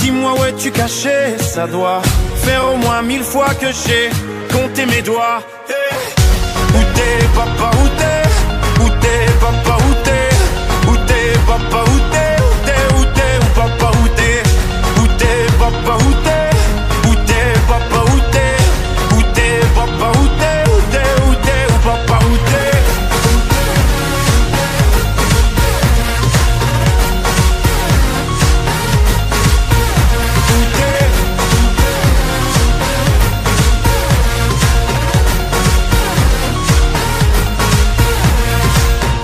dis-moi où es-tu caché Ça doit faire au moins mille fois que j'ai compté mes doigts. Où t'es papa, où t'es? Où t'es papa, où t'es? Où t'es papa, où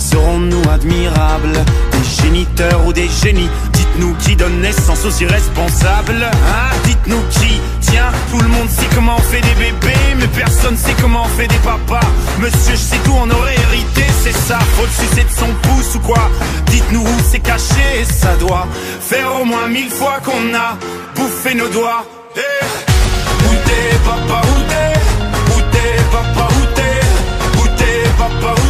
Serons-nous admirables Des géniteurs ou des génies Dites-nous qui donne naissance aux irresponsables Hein Dites-nous qui Tiens, tout le monde sait comment on fait des bébés Mais personne sait comment on fait des papas. Monsieur, je sais tout, on aurait hérité C'est ça, faut le sucer de son pouce ou quoi Dites-nous où c'est caché Ça doit faire au moins mille fois qu'on a bouffé nos doigts. Eh, Où t'es papa, où t'es Où t'es papa, où t'es Où t'es papa, Où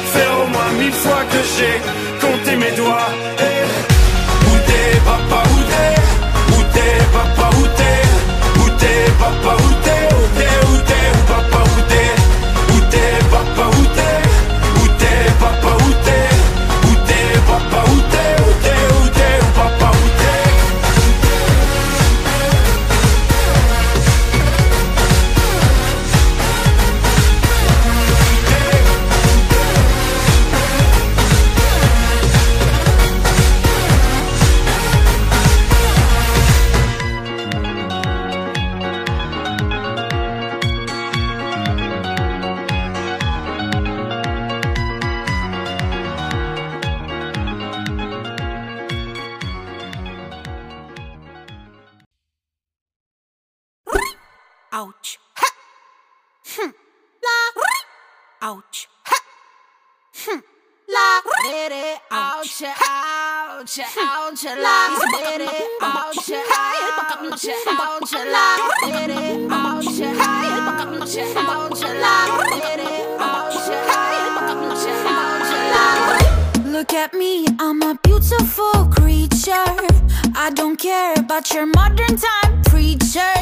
faire au moins mille fois que j'ai compté mes doigts Ouch. Ouch. La. Ouch. Ouch. Ouch. La. Ouch. Ouch. Ouch. La. Look at me, I'm a beautiful creature. I don't care about your modern time preacher.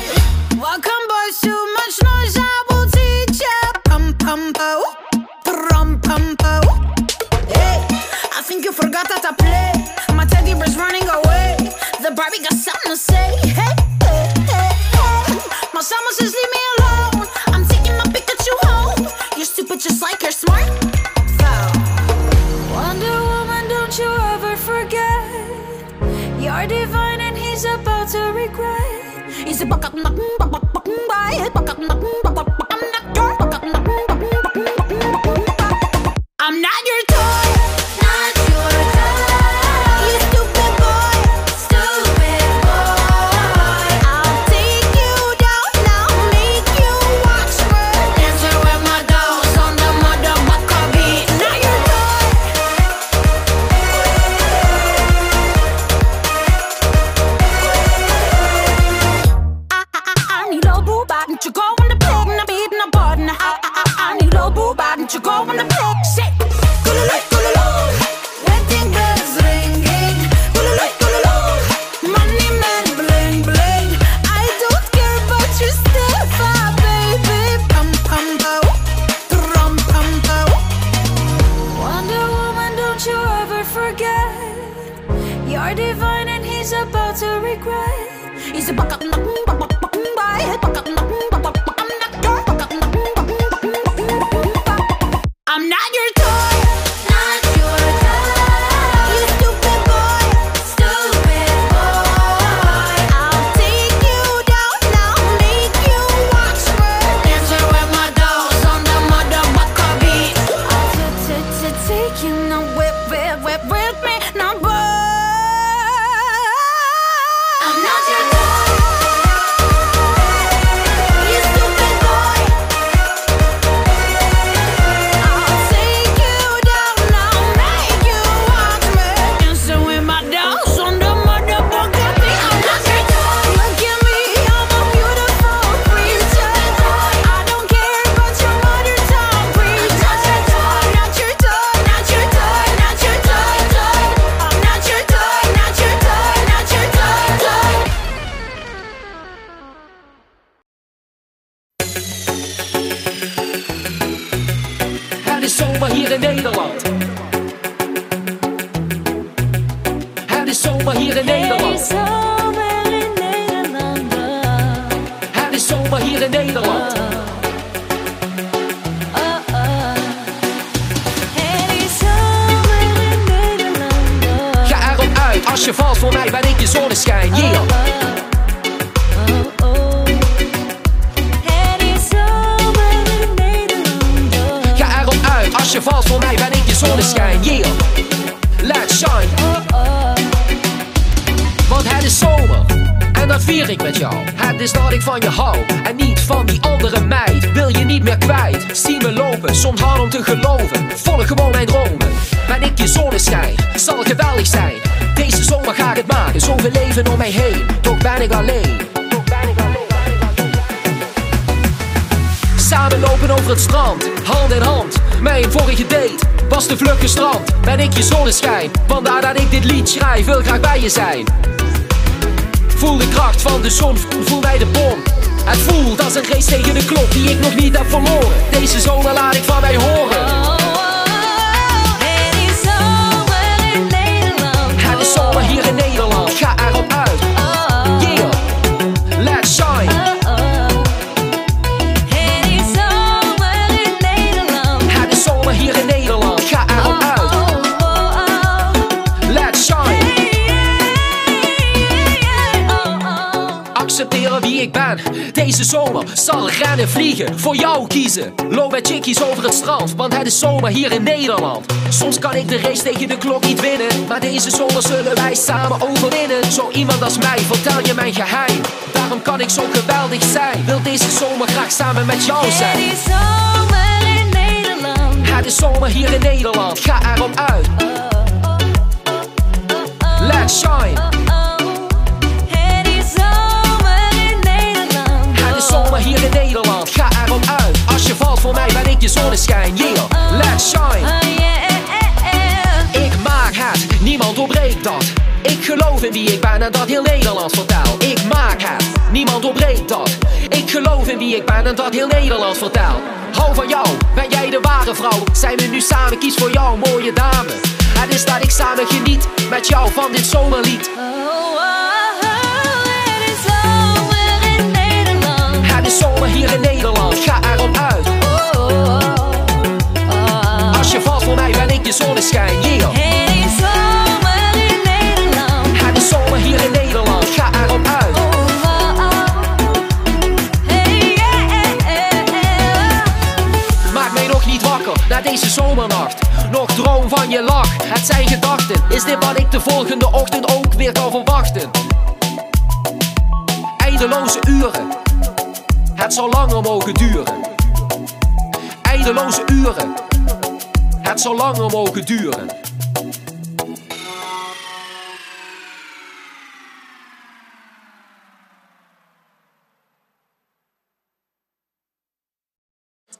Welcome, boys, too much noise, I say. Hey, hey, hey, hey. My summer says leave me alone. I'm taking my Pikachu home. You're stupid just like you're smart. Wonder Woman, don't you ever forget You're divine and he's about to regret He's a buck up, buck buck buck buck buck buck up, buck buck buck buck what you voor mij ben ik je zonneschijn. Yeah. Ga erop uit, als je valt voor mij ben ik je zonneschijn. Yeah, let's shine. Want het is zomer. En dan vier ik met jou. Het is dat ik van je hou. En niet van die andere meid. Wil je niet meer kwijt? Zie me lopen, soms hard om te geloven. Volg gewoon mijn dromen. Ben ik je zonneschijn? Zal geweldig zijn maar ga ik het maken? Zoveel leven om mij heen, toch ben ik alleen. Samen lopen over het strand, hand in hand. Mijn vorige date was de vlugge strand. Ben ik je zonneschijn, vandaar dat ik dit lied schrijf, wil graag bij je zijn. Voel de kracht van de zon, voel mij de bom. Het voelt als een race tegen de klok die ik nog niet heb verloren. Deze zomer laat ik van mij horen. Vliegen, voor jou kiezen. Loop met chickies over het strand, want het is zomer hier in Nederland. Soms kan ik de race tegen de klok niet winnen, maar deze zomer zullen wij samen overwinnen. Zo iemand als mij, vertel je mijn geheim. Daarom kan ik zo geweldig zijn. Wil deze zomer graag samen met jou zijn. Het is zomer in Nederland. Het is zomer hier in Nederland, ga erop uit. Voor mij ben ik je zonneschijn. Yeah, let's shine. Ik maak het, niemand doorbreekt dat. Ik geloof in wie ik ben en dat heel Nederland vertel. Ik maak het, niemand doorbreekt dat. Ik geloof in wie ik ben en dat heel Nederland vertel. Hou van jou, ben jij de ware vrouw? Zijn we nu samen, kies voor jou, mooie dame. Het is dat ik samen geniet met jou van dit zomerlied. Zonneschijn, yeah. Hey, zomer in Nederland. Het is zomer hier in Nederland, ga erop uit. Maak mij nog niet wakker na deze zomernacht. Nog droom van je lach, het zijn gedachten. Is dit wat ik de volgende ochtend ook weer kan verwachten? Eindeloze uren het zal langer mogen duren. Eindeloze uren. Het zal langer mogen duren.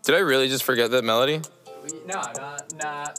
Did I really just forget that melody? No, no, no,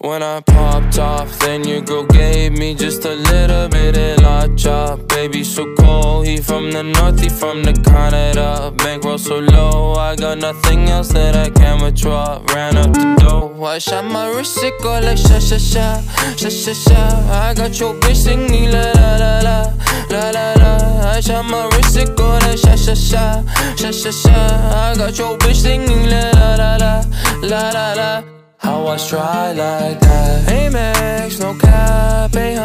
When I popped off, then your girl gave me just a little bit of la chop. Baby, so cold. He from the north, he from the Canada. Bankroll so low, I got nothing else that I can withdraw. Ran up the dough, I shot my wrist, it go like sha sha sha, sha sha sha. I got your bitch singing la la la la, la la la. I shot my wrist, it go like sha sha sha, sha sha sha. I got your bitch singing la la la la, la la la. How I try like that. Amex, no cap, a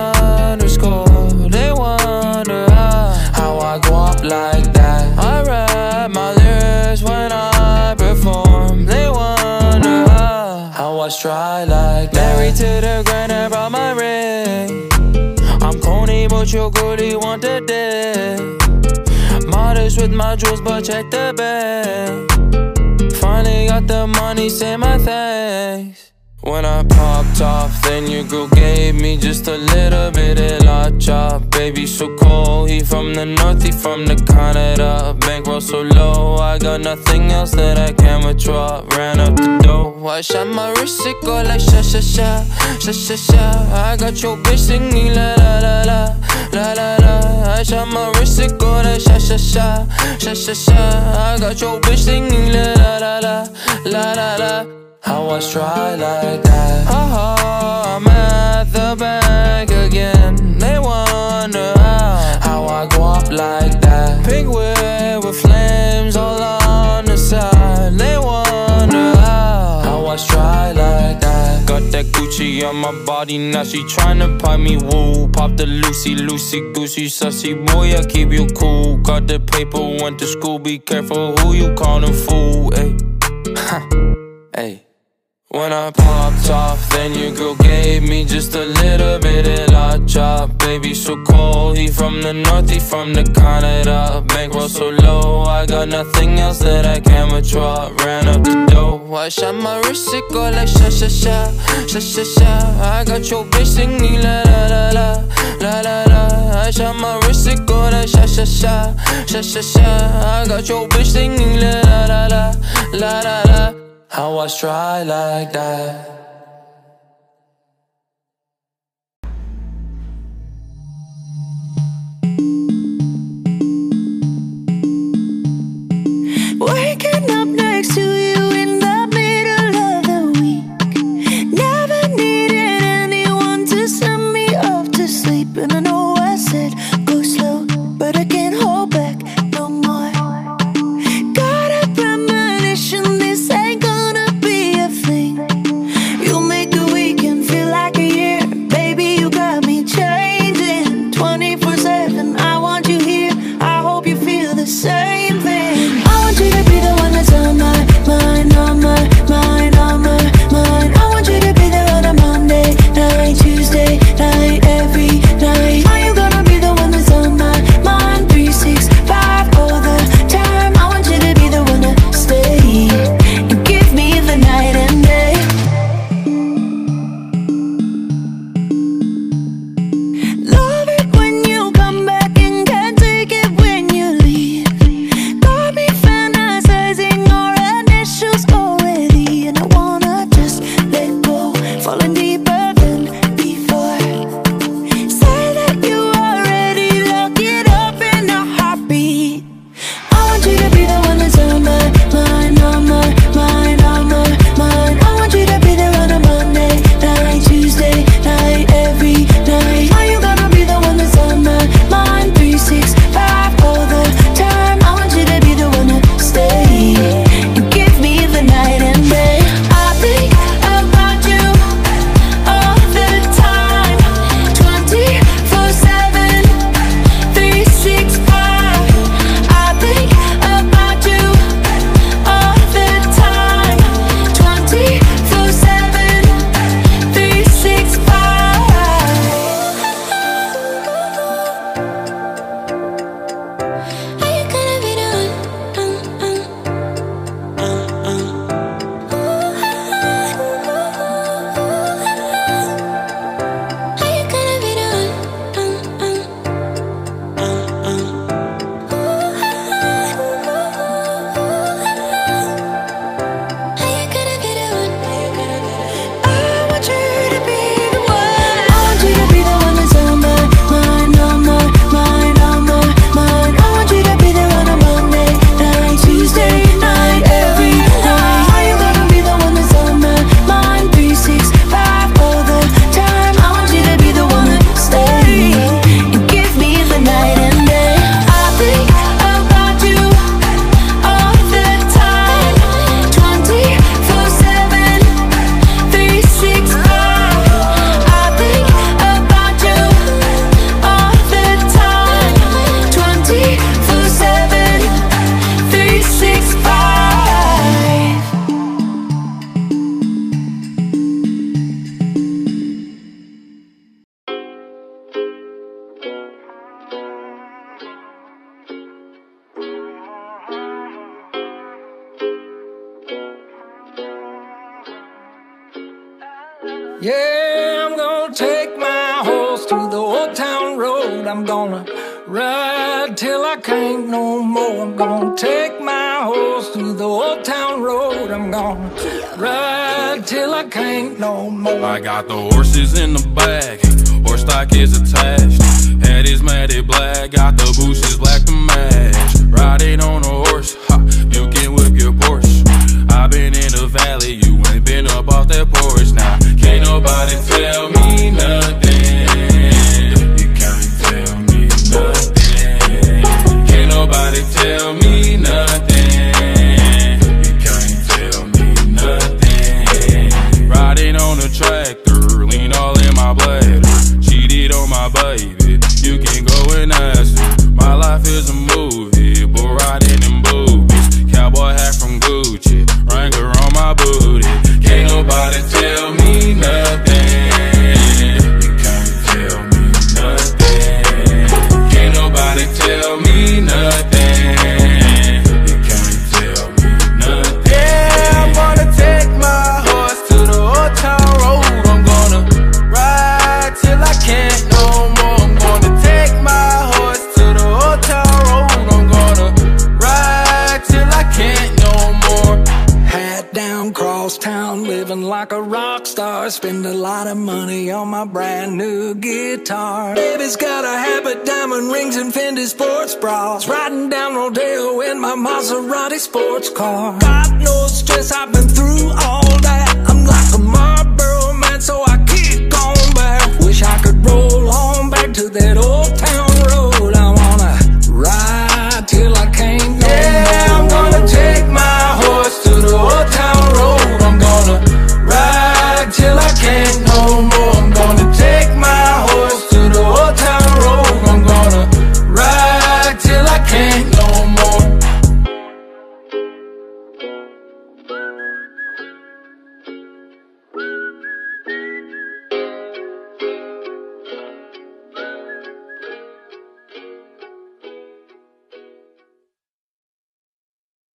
underscore They wonder how, I go up like that. I rap my lyrics when I perform. They wonder how, I try like that. Married to the grind, I brought my ring. I'm corny, but you're good, you want the dick. Modest with my jewels, but check the bag Finally got the money, say my thanks. When I popped off, then your girl gave me just a little bit of la chop. Baby, so cold. He from the north, he from the Canada. Bankroll so low, I got nothing else that I can withdraw. Ran up the dough, I shot my wrist, it go like sha sha sha, sha sha sha. I got your bitch singing la la la la, la la la. I shot my wrist, it go like sha sha sha, sha sha sha. I got your bitch singing la la la la, la la la. How I try like that. Ha I'm at the bank again. They wonder how How I go up like that. Pink with Got that Gucci on my body. Now she tryna pipe me woo. Pop the Lucy, Lucy, Goosey Sussy. Boy, I keep you cool. Got the paper, went to school. Be careful who you callin' fool, ayy then your girl gave me just a little bit of la chop Baby, so cold, he from the north, he from the Canada. Bankroll so low, I got nothing else that I can withdraw. Ran up the dough, I shot my wrist, it go like sha sha sha, sha sha sha. I got your bitch singing la la la la, la la la. I shot my wrist, it go like sha sha sha, sha sha sha. I got your bitch singing la la la, la la la. How I try like that I'm gonna ride till I can't no more. I'm gonna take my horse through the old town road. I'm gonna ride till I can't no more. I got the horses in the back, horse stock is attached. Head is matted black, got the bushes black to match. Riding on a horse, ha, you can whip your Porsche. i been in the valley, you ain't been up off that porch now. Can't nobody tell me nothing. Nobody tell me star. Spend a lot of money on my brand new guitar. Baby's got a habit, diamond rings, and Fendi sports bras. Riding down Rodeo in my Maserati sports car. God knows stress I've been through all